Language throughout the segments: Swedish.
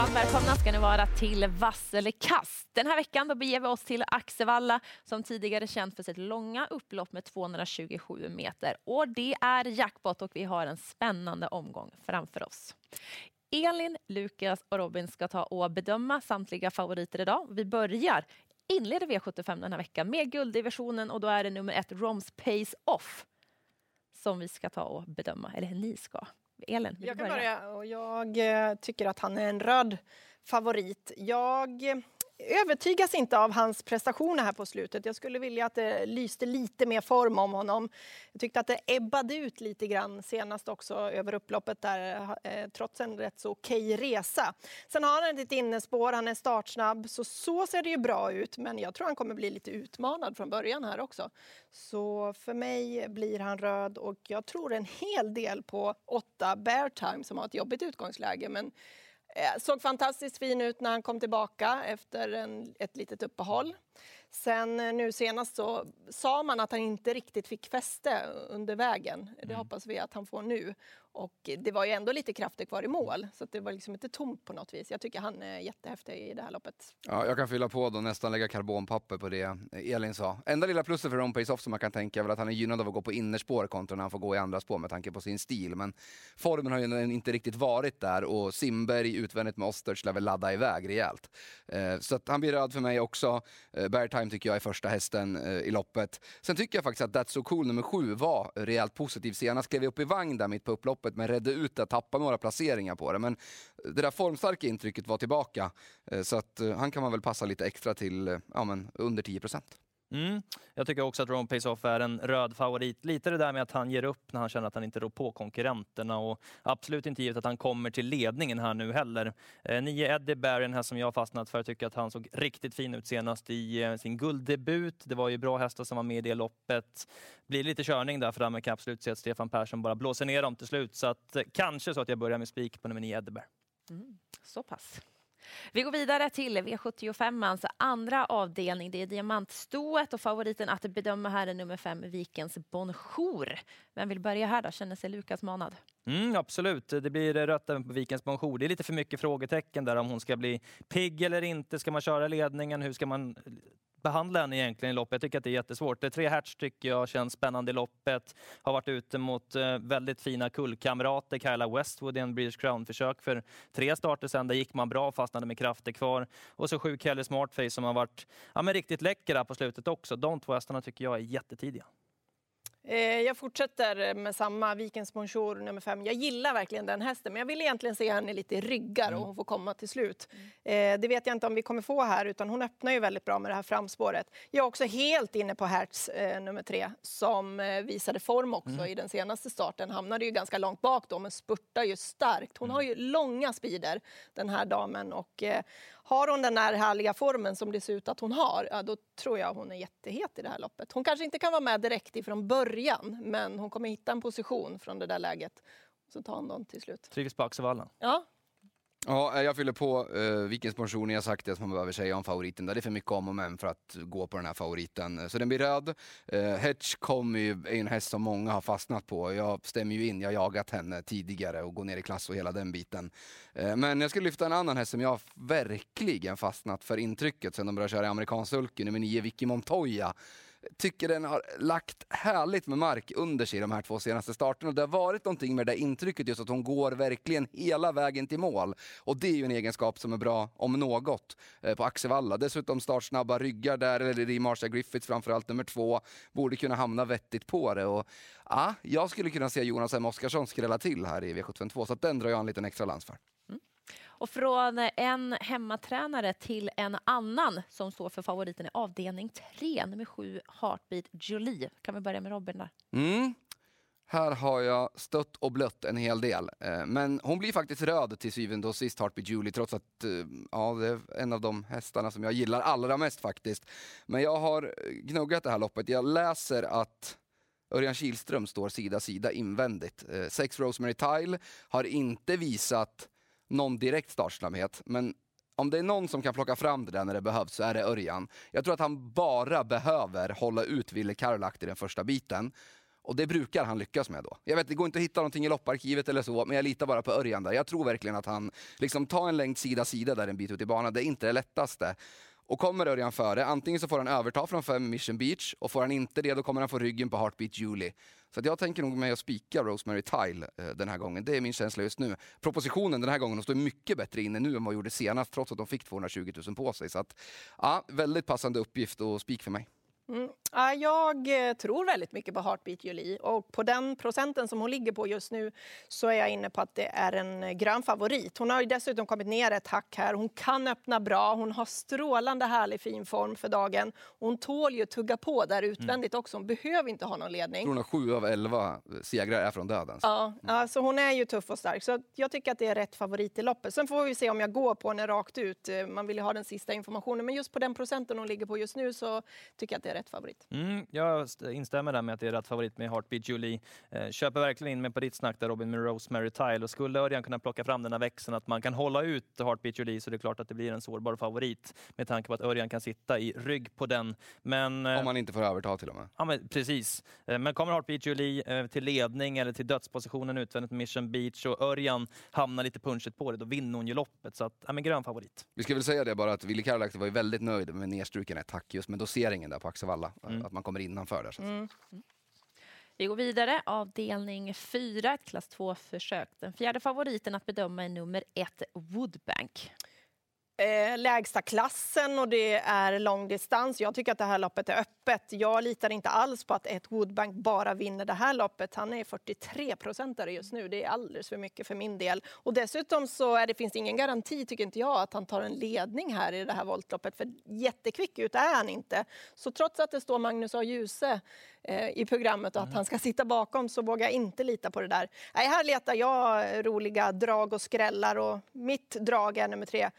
Varmt välkomna ska ni vara till Vass eller kast. Den här veckan då beger vi oss till Axevalla som tidigare känt för sitt långa upplopp med 227 meter. Och det är jackpot och vi har en spännande omgång framför oss. Elin, Lukas och Robin ska ta och bedöma samtliga favoriter idag. Vi börjar inleder V75 den här veckan med gulddivisionen och då är det nummer ett Roms Pace Off som vi ska ta och bedöma, eller ni ska. Elin, jag kan börja? börja. Och jag eh, tycker att han är en röd favorit. Jag övertygas inte av hans prestationer här på slutet. Jag skulle vilja att det lyste lite mer form om honom. Jag tyckte att det ebbade ut lite grann senast också över upploppet där, eh, trots en rätt så okej resa. Sen har han ett innespår, han är startsnabb, så så ser det ju bra ut. Men jag tror han kommer bli lite utmanad från början här också. Så för mig blir han röd och jag tror en hel del på åtta Bear Time som har ett jobbigt utgångsläge. Men såg fantastiskt fin ut när han kom tillbaka efter en, ett litet uppehåll. Sen eh, nu senast så sa man att han inte riktigt fick fäste under vägen. Det mm. hoppas vi att han får nu. Och det var ju ändå lite krafter kvar i mål, så det var liksom inte tomt på något vis. Jag tycker han är jättehäftig i det här loppet. Ja, jag kan fylla på då, nästan lägga karbonpapper på det eh, Elin sa. Enda lilla plusset för Rompace Off som man kan tänka är väl att han är gynnad av att gå på innerspår kontra när han får gå i andra spår med tanke på sin stil. Men formen har ju inte riktigt varit där och Simberg utvändigt med Ostertz lär väl ladda iväg rejält. Eh, så att han blir röd för mig också. Eh, Beartime tycker jag är första hästen i loppet. Sen tycker jag faktiskt att That's So Cool nummer sju var rejält positiv senast. Klev upp i vagn där mitt på upploppet men redde ut det, tappade några placeringar på det. Men det där formstarka intrycket var tillbaka. Eh, så att eh, han kan man väl passa lite extra till eh, ja, men under 10 procent. Mm. Jag tycker också att Ron Pace Off är en röd favorit. Lite det där med att han ger upp när han känner att han inte rår på konkurrenterna och absolut inte givet att han kommer till ledningen här nu heller. Eh, nio Eddie Barron här som jag fastnat för, jag tycker att han såg riktigt fin ut senast i eh, sin gulddebut. Det var ju bra hästar som var med i det loppet. Blir lite körning där för där, men kan absolut se att Stefan Persson bara blåser ner dem till slut. Så att, eh, kanske så att jag börjar med spik på nummer nio Eddie Barron. Mm. Så pass. Vi går vidare till V75ans andra avdelning. Det är diamantstået och favoriten att bedöma här är nummer fem, Vikens Bonjour. Vem vill börja här då? Känner sig Lukas manad? Mm, absolut, det blir rött även på Vikens Bonjour. Det är lite för mycket frågetecken där om hon ska bli pigg eller inte. Ska man köra ledningen? Hur ska man behandla henne egentligen i loppet. Jag tycker att det är jättesvårt. Det tre Hertz tycker jag känns spännande i loppet. Har varit ute mot eh, väldigt fina kullkamrater. Kyla Westwood i en British Crown-försök för tre starter sen. Där gick man bra, fastnade med krafter kvar. Och så sju Kelly Smartface som har varit ja, men riktigt läckra på slutet också. De två hästarna tycker jag är jättetidiga. Eh, jag fortsätter med samma, Vikens Bonjour nummer fem. Jag gillar verkligen den hästen, men jag vill egentligen se henne lite i ryggar mm. och hon får komma till slut. Mm. Det vet jag inte om vi kommer få här, utan hon öppnar ju väldigt bra med det här framspåret. Jag är också helt inne på Hertz eh, nummer tre, som visade form också mm. i den senaste starten. Hamnade ju ganska långt bak då, men spurtar ju starkt. Hon mm. har ju långa speeder, den här damen. Och har hon den här härliga formen som det ser ut att hon har, ja, då tror jag hon är jättehet i det här loppet. Hon kanske inte kan vara med direkt ifrån början, men hon kommer hitta en position från det där läget. Så tar hon dem till slut. Trivs på Axevalla. Ja, Ja, eh, jag fyller på uh, vilken sponsion ni har sagt det som man behöver säga om favoriten. Där. Det är för mycket om och men för att gå på den här favoriten. Eh, så den blir röd. Uh, Hedge kom ju, är en häst som många har fastnat på. Jag stämmer ju in, jag har jagat henne tidigare och går ner i klass och hela den biten. Uh, men jag ska lyfta en annan häst som jag verkligen fastnat för intrycket sen de började köra i amerikansk sulky, nummer nio, Vicky Montoya tycker den har lagt härligt med mark under sig de här två senaste starterna. Det har varit någonting med det intrycket just att hon går verkligen hela vägen till mål. Och det är ju en egenskap som är bra, om något, eh, på Axevalla. Dessutom startsnabba ryggar där, eller i Marsha Griffiths framförallt nummer två, borde kunna hamna vettigt på det. Och, ja, jag skulle kunna se Jonas M Oskarsson skrälla till här i V752, så den drar jag en liten extra lans för. Mm. Och från en hemmatränare till en annan som står för favoriten i avdelning 3, nummer 7, Heartbeat Jolie. Kan vi börja med Robin där? Mm. Här har jag stött och blött en hel del. Eh, men hon blir faktiskt röd till syvende och sist, Heartbeat Julie, trots att eh, ja, det är en av de hästarna som jag gillar allra mest faktiskt. Men jag har gnuggat det här loppet. Jag läser att Örjan Kihlström står sida sida invändigt. Eh, sex Rosemary Tile har inte visat någon direkt startsnabbhet, men om det är någon som kan plocka fram det där när det behövs så är det Örjan. Jag tror att han bara behöver hålla ut Ville Karolakt i den första biten. Och det brukar han lyckas med då. Jag vet, det går inte att hitta någonting i lopparkivet eller så, men jag litar bara på Örjan där. Jag tror verkligen att han liksom tar en längd sida-sida där en bit ut i banan. Det är inte det lättaste. Och kommer Örjan före, antingen så får han överta från fem Mission Beach och får han inte det då kommer han få ryggen på Heartbeat Julie. Så att jag tänker nog mig att spika Rosemary Tile eh, den här gången. Det är min känsla just nu. Propositionen den här gången de står mycket bättre inne nu än vad de gjorde senast trots att de fick 220 000 på sig. Så att, ja, väldigt passande uppgift och spik för mig. Mm. Ja, Jag eh, tror väldigt mycket på Heartbeat Julie och på den procenten som hon ligger på just nu så är jag inne på att det är en eh, grön favorit. Hon har dessutom kommit ner ett hack här. Hon kan öppna bra. Hon har strålande härlig fin form för dagen. Hon tål ju tugga på där utvändigt också. Hon behöver inte ha någon Jag ledning. tror hon har sju av elva segrar är från döden. Ja, ja, så hon är ju tuff och stark. Så jag tycker att det är rätt favorit i loppet. Sen får vi se om jag går på henne rakt ut. Eh, Man vill ju ha den sista informationen. Men just på den procenten hon ligger på just nu så tycker jag att det är rätt favorit. Mm, jag st- instämmer där med att det är rätt favorit med Heartbeat Julie. Eh, köper verkligen in mig på ditt snack där Robin med Rosemary Tile. Och skulle Örjan kunna plocka fram den här växeln att man kan hålla ut Heartbeat Julie så är det klart att det blir en sårbar favorit med tanke på att Örjan kan sitta i rygg på den. Men, eh, Om man inte får överta till och med. Ja, men precis. Eh, Men kommer Heartbeat Julie till ledning eller till dödspositionen utvändigt med Mission Beach och Örjan hamnar lite punchigt på det, då vinner hon ju loppet. Så att, ja, men grön favorit. Vi ska väl säga det bara att Ville Karolak var ju väldigt nöjd med nedstruken ett hack just med doseringen där på Axevalla. Mm. Att man kommer innanför där. Så. Mm. Vi går vidare. Avdelning 4, ett klass 2-försök. Den fjärde favoriten att bedöma är nummer 1, Woodbank. Eh, lägsta klassen och det är långdistans. Jag tycker att det här loppet är öppet. Jag litar inte alls på att ett Woodbank bara vinner det här loppet. Han är 43 procentare just nu. Det är alldeles för mycket för min del. Och dessutom så är det, finns det ingen garanti, tycker inte jag, att han tar en ledning här i det här voltloppet. För jättekvick ut är han inte. Så trots att det står Magnus A. Djuse eh, i programmet och att han ska sitta bakom så vågar jag inte lita på det där. Nej, här letar jag roliga drag och skrällar och mitt drag är nummer tre.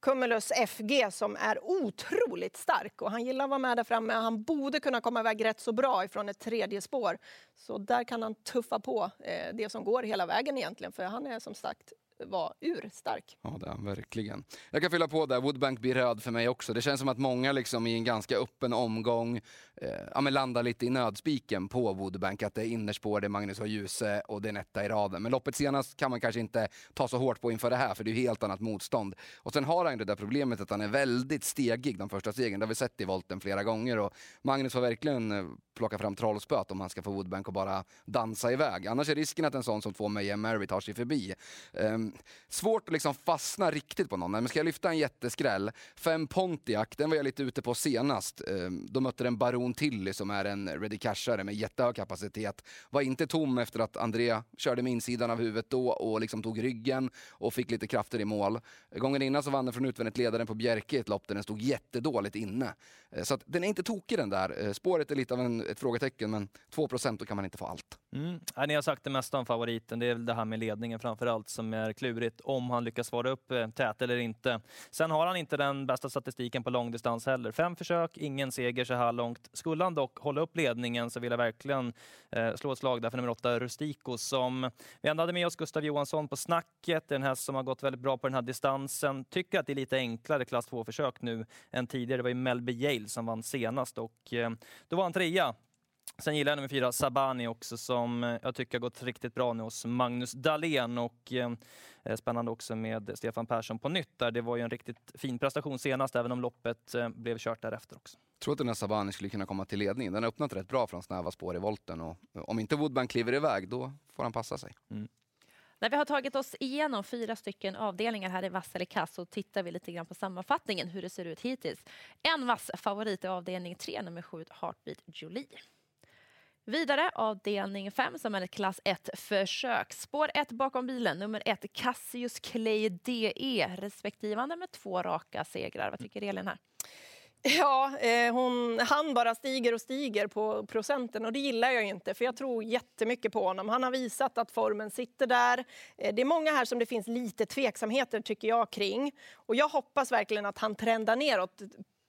Cumulus FG som är otroligt stark och han gillar att vara med där framme. Han borde kunna komma iväg rätt så bra ifrån ett tredje spår. Så där kan han tuffa på eh, det som går hela vägen egentligen för han är som sagt var urstark. Ja, det är han verkligen. Jag kan fylla på där, Woodbank blir röd för mig också. Det känns som att många liksom i en ganska öppen omgång eh, ja, men landar lite i nödspiken på Woodbank. Att det är innerspår, det är Magnus och Ljuse och det är en etta i raden. Men loppet senast kan man kanske inte ta så hårt på inför det här för det är ju helt annat motstånd. Och sen har han det där problemet att han är väldigt stegig de första stegen. Det har vi sett i volten flera gånger och Magnus har verkligen eh, plocka fram trollspöt om han ska få Woodbank att bara dansa iväg. Annars är risken att en sån som två Mayhem Mary tar sig förbi. Ehm, svårt att liksom fastna riktigt på någon. Men ska jag lyfta en jätteskräll, fem Pontiac, den var jag lite ute på senast. Ehm, då mötte den Baron Tilly som är en ready cashare med jättehög kapacitet. Var inte tom efter att Andrea körde med insidan av huvudet då och liksom tog ryggen och fick lite krafter i mål. Gången innan så vann den från utvändigt ledaren på Bjerke i ett lopp där den stod jättedåligt inne. Eh, så att den är inte tokig den där. Eh, spåret är lite av en, ett frågetecken men 2 då kan man inte få allt. Mm. Ja, ni har sagt det mesta om favoriten. Det är väl det här med ledningen framför allt som är klurigt. Om han lyckas svara upp eh, tät eller inte. Sen har han inte den bästa statistiken på långdistans heller. Fem försök, ingen seger så här långt. Skulle han dock hålla upp ledningen så vill jag verkligen eh, slå ett slag där för nummer åtta Rustico som vi ändå hade med oss Gustav Johansson på snacket. Den häst som har gått väldigt bra på den här distansen. Tycker att det är lite enklare klass 2-försök nu än tidigare. Det var ju Melby Yale som vann senast och eh, då var han trea. Sen gillar jag nummer fyra, Sabani också, som eh, jag tycker har gått riktigt bra nu hos Magnus Dahlén. Och, eh, spännande också med Stefan Persson på nytt. Där. Det var ju en riktigt fin prestation senast, även om loppet eh, blev kört därefter också. tror att den här Sabani skulle kunna komma till ledning. Den har öppnat rätt bra från snäva spår i volten och om inte Woodbank kliver iväg då får han passa sig. När vi har tagit oss igenom fyra stycken avdelningar här i vass eller kass så tittar vi lite grann på sammanfattningen, hur det ser ut hittills. En vass favorit i avdelning 3, nummer 7, Heartbeat Jolie. Vidare avdelning 5 som är ett klass 1-försök. Spår 1 bakom bilen, nummer 1 Cassius Clay DE respektivande med två raka segrar. Vad tycker Elin här? Ja, eh, hon, han bara stiger och stiger på procenten och det gillar jag inte för jag tror jättemycket på honom. Han har visat att formen sitter där. Eh, det är många här som det finns lite tveksamheter tycker jag kring och jag hoppas verkligen att han trendar neråt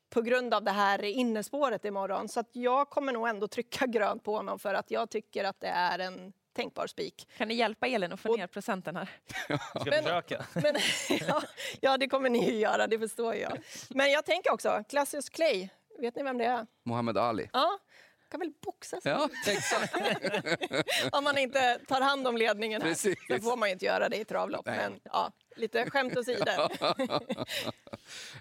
på grund av det här innespåret imorgon. Så att jag kommer nog ändå trycka grönt på honom för att jag tycker att det är en tänkbar spik. Kan ni hjälpa Elin att få Och- ner procenten här? Ska Men- försöka. Men, ja, ja, det kommer ni ju göra, det förstår jag. Men jag tänker också, Classius Clay, vet ni vem det är? Mohammed Ali. Ja, kan väl boxa sig Ja, exakt. om man inte tar hand om ledningen här. Precis. Sen får man ju inte göra det i travlopp. Nej. Men ja, lite skämt åsido.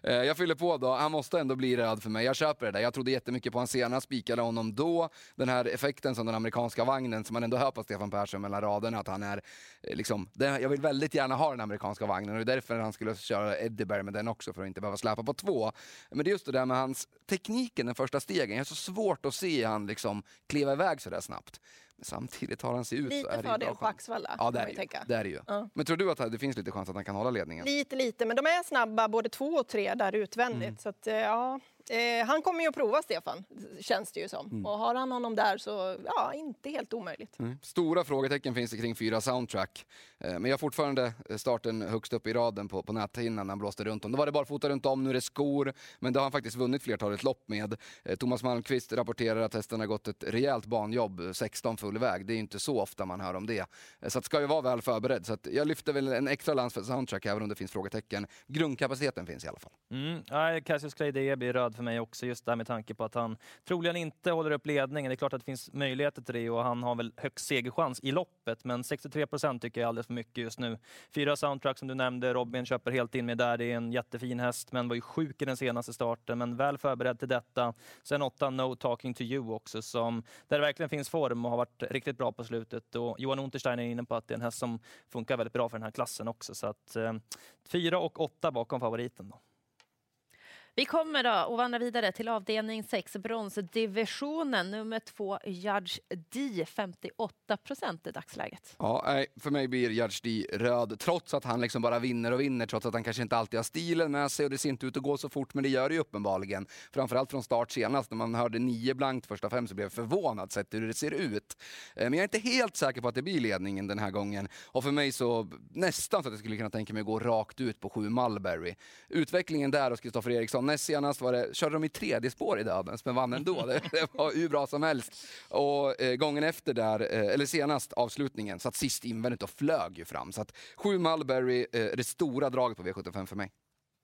Eh, jag fyller på då, han måste ändå bli rädd för mig. Jag köper det där. Jag trodde jättemycket på honom senast, spikade honom då. Den här effekten som den amerikanska vagnen, som man ändå hör på Stefan Persson mellan raderna, att han är eh, liksom, den, jag vill väldigt gärna ha den amerikanska vagnen och det är därför han skulle köra Eddieberg med den också, för att inte behöva släpa på två. Men det är just det där med hans tekniken, den första stegen. Jag har så svårt att se han liksom kliva iväg så där snabbt. Men samtidigt tar han sig ut Lite fördel på. Axvalla. Ja, det är ju tänka. Det är ju. Ja. Men tror du att det finns lite chans att han kan hålla ledningen? Lite, lite, men de är snabba både två och tre där utvändigt. Mm. Så att, eh, ja, eh, han kommer ju att prova Stefan, känns det ju som. Mm. Och har han honom där så, ja, inte helt omöjligt. Mm. Stora frågetecken finns det kring fyra soundtrack. Eh, Men jag har fortfarande eh, starten högst upp i raden på, på näthinnan när han blåste runt om. Då var det bara fota runt om, nu är det skor. Men det har han faktiskt vunnit flertalet lopp med. Eh, Thomas Malmqvist rapporterar att hästen har gått ett rejält banjobb, 16 full väg. Det är inte så ofta man hör om det. Eh, Så att ska ju vara väl förberedd. Så att jag lyfter väl en extra lans för soundtrack även om det finns frågetecken. Grundkapaciteten finns i alla fall. Mm. Ja, Cassius Clay det blir röd för mig också, just där med tanke på att han troligen inte håller upp ledningen. Det är klart att det finns möjligheter till det och han har väl högst segerchans i loppet, men 63 procent tycker jag är alldeles för mycket just nu. Fyra soundtrack som du nämnde, Robin köper helt in med där. Det är en jättefin häst, men var ju sjuk i den senaste starten, men väl förberedd till detta. Sen åtta No Talking to You också, som, där det verkligen finns form och har varit riktigt bra på slutet. Och Johan Unterstein är inne på att det är en häst som funkar väldigt bra för den här klassen också. Så att, eh, fyra och åtta bakom favoriten. Då. Vi kommer då att vandra vidare till avdelning 6, bronsdivisionen. Nummer två, Judge D, 58 procent i dagsläget. Ja, nej, för mig blir Judge D röd, trots att han liksom bara vinner och vinner, trots att han kanske inte alltid har stilen med sig och det ser inte ut att gå så fort, men det gör det ju uppenbarligen. Framförallt från start senast, när man hörde nio blankt första fem så blev jag förvånad sett hur det ser ut. Eh, men jag är inte helt säker på att det blir ledningen den här gången. Och för mig så nästan så att jag skulle kunna tänka mig att gå rakt ut på sju Mulberry. Utvecklingen där hos Kristoffer Eriksson, näst senast var det, körde de i tredje spår i Dödens, men vann ändå. Det, det var hur bra som helst. Och eh, gången efter där, eh, eller senast avslutningen, satt sist invändigt och flög ju fram. Så att sju Mulberry, eh, det stora draget på V75 för mig.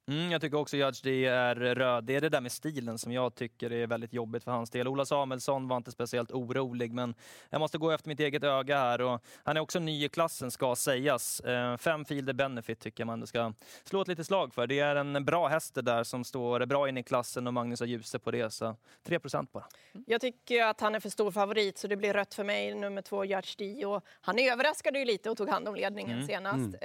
Mm, jag tycker också Judge D är röd. Det är det där med stilen som jag tycker är väldigt jobbigt för hans del. Ola Samuelsson var inte speciellt orolig, men jag måste gå efter mitt eget öga här. Och han är också ny i klassen, ska sägas. Eh, fem Fielder Benefit tycker jag man ska slå ett litet slag för. Det är en bra häst det där som står bra in i klassen och Magnus har ljuse på det. Så 3 bara. Jag tycker att han är för stor favorit så det blir rött för mig, nummer två Judge D. Och han överraskade ju lite och tog hand om ledningen Mm. senast. Eh,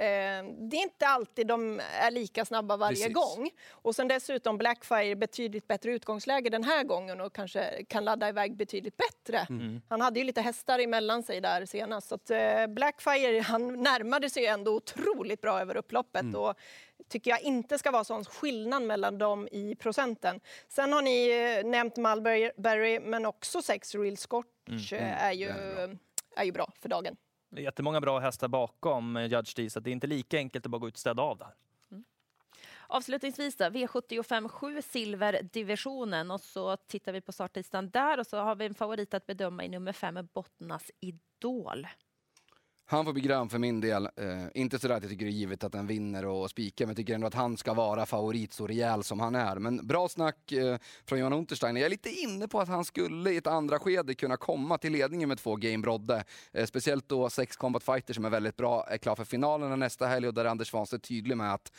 det är inte alltid de är lika snabba varje Precis. gång. Och sen dessutom Blackfire betydligt bättre utgångsläge den här gången och kanske kan ladda iväg betydligt bättre. Mm. Han hade ju lite hästar emellan sig där senast. Så att, eh, Blackfire han närmade sig ändå otroligt bra över upploppet. Mm. Och tycker jag inte ska vara sån skillnad mellan dem i procenten. Sen har ni eh, nämnt Mulberry, men också Sex Real Scotch eh, är, ju, är är ju bra för dagen. Det är jättemånga bra hästar bakom Judge D, så det är inte lika enkelt att bara gå ut och städa av där. Avslutningsvis då, V75 7 silverdivisionen och så tittar vi på startlistan där och så har vi en favorit att bedöma i nummer 5, Bottnas Idol. Han får bli grön för min del. Eh, inte så att jag tycker det är givet att den vinner och spikar, men jag tycker ändå att han ska vara favorit så rejäl som han är. Men bra snack eh, från Johan Unterstein. Jag är lite inne på att han skulle i ett andra skede kunna komma till ledningen med två Game Brodde. Eh, speciellt då sex Combat fighters som är väldigt bra, är klar för finalerna nästa helg och där Anders Svanstedt tydlig med att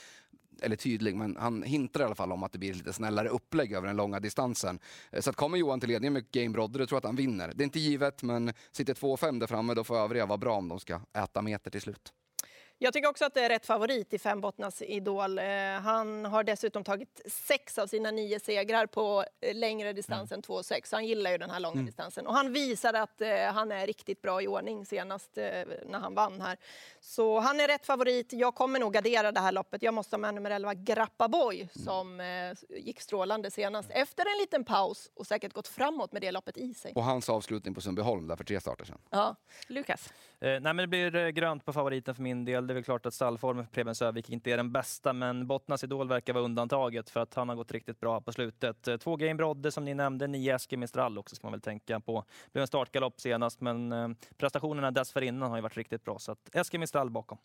eller tydlig, men han hintar i alla fall om att det blir ett lite snällare upplägg över den långa distansen. Eh, så att kommer Johan till ledningen med Game Brodder, tror jag att han vinner. Det är inte givet, men sitter 2-5 där framme, då får övriga vara bra om de ska äta meter till slut. Jag tycker också att det är rätt favorit i fem Bottnas Idol. Eh, han har dessutom tagit sex av sina nio segrar på eh, längre distans än 2,6. Han gillar ju den här långa distansen. Och han visade att eh, han är riktigt bra i ordning senast när han vann här. Så han är rätt favorit. Jag kommer nog gardera det här loppet. Jag måste ha med nummer 11 Grappa Boy som gick strålande senast efter en liten paus och säkert gått framåt med det loppet i sig. Och hans avslutning på Sundbyholm där för tre starter sedan. Ja. Lukas? Eh, nej, men det blir eh, grönt på favoriten för min del. Det är väl klart att stallformen för Preben Sövik inte är den bästa, men Bottnas Idol verkar vara undantaget för att han har gått riktigt bra på slutet. Eh, två Game Brodde som ni nämnde, nio Eske Mistral också ska man väl tänka på. Det blev en startgalopp senast, men eh, prestationerna dessförinnan har ju varit riktigt bra, så att Eske Mistral bakom.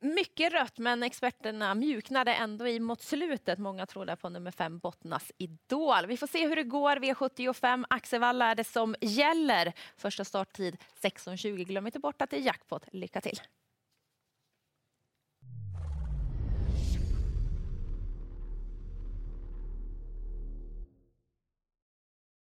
Mycket rött, men experterna mjuknade ändå i mot slutet. Många trodde på nummer fem, Bottnas Idol. Vi får se hur det går. V75 Axevalla är det som gäller. Första starttid 16.20. Glöm inte bort att det är jackpot. Lycka till!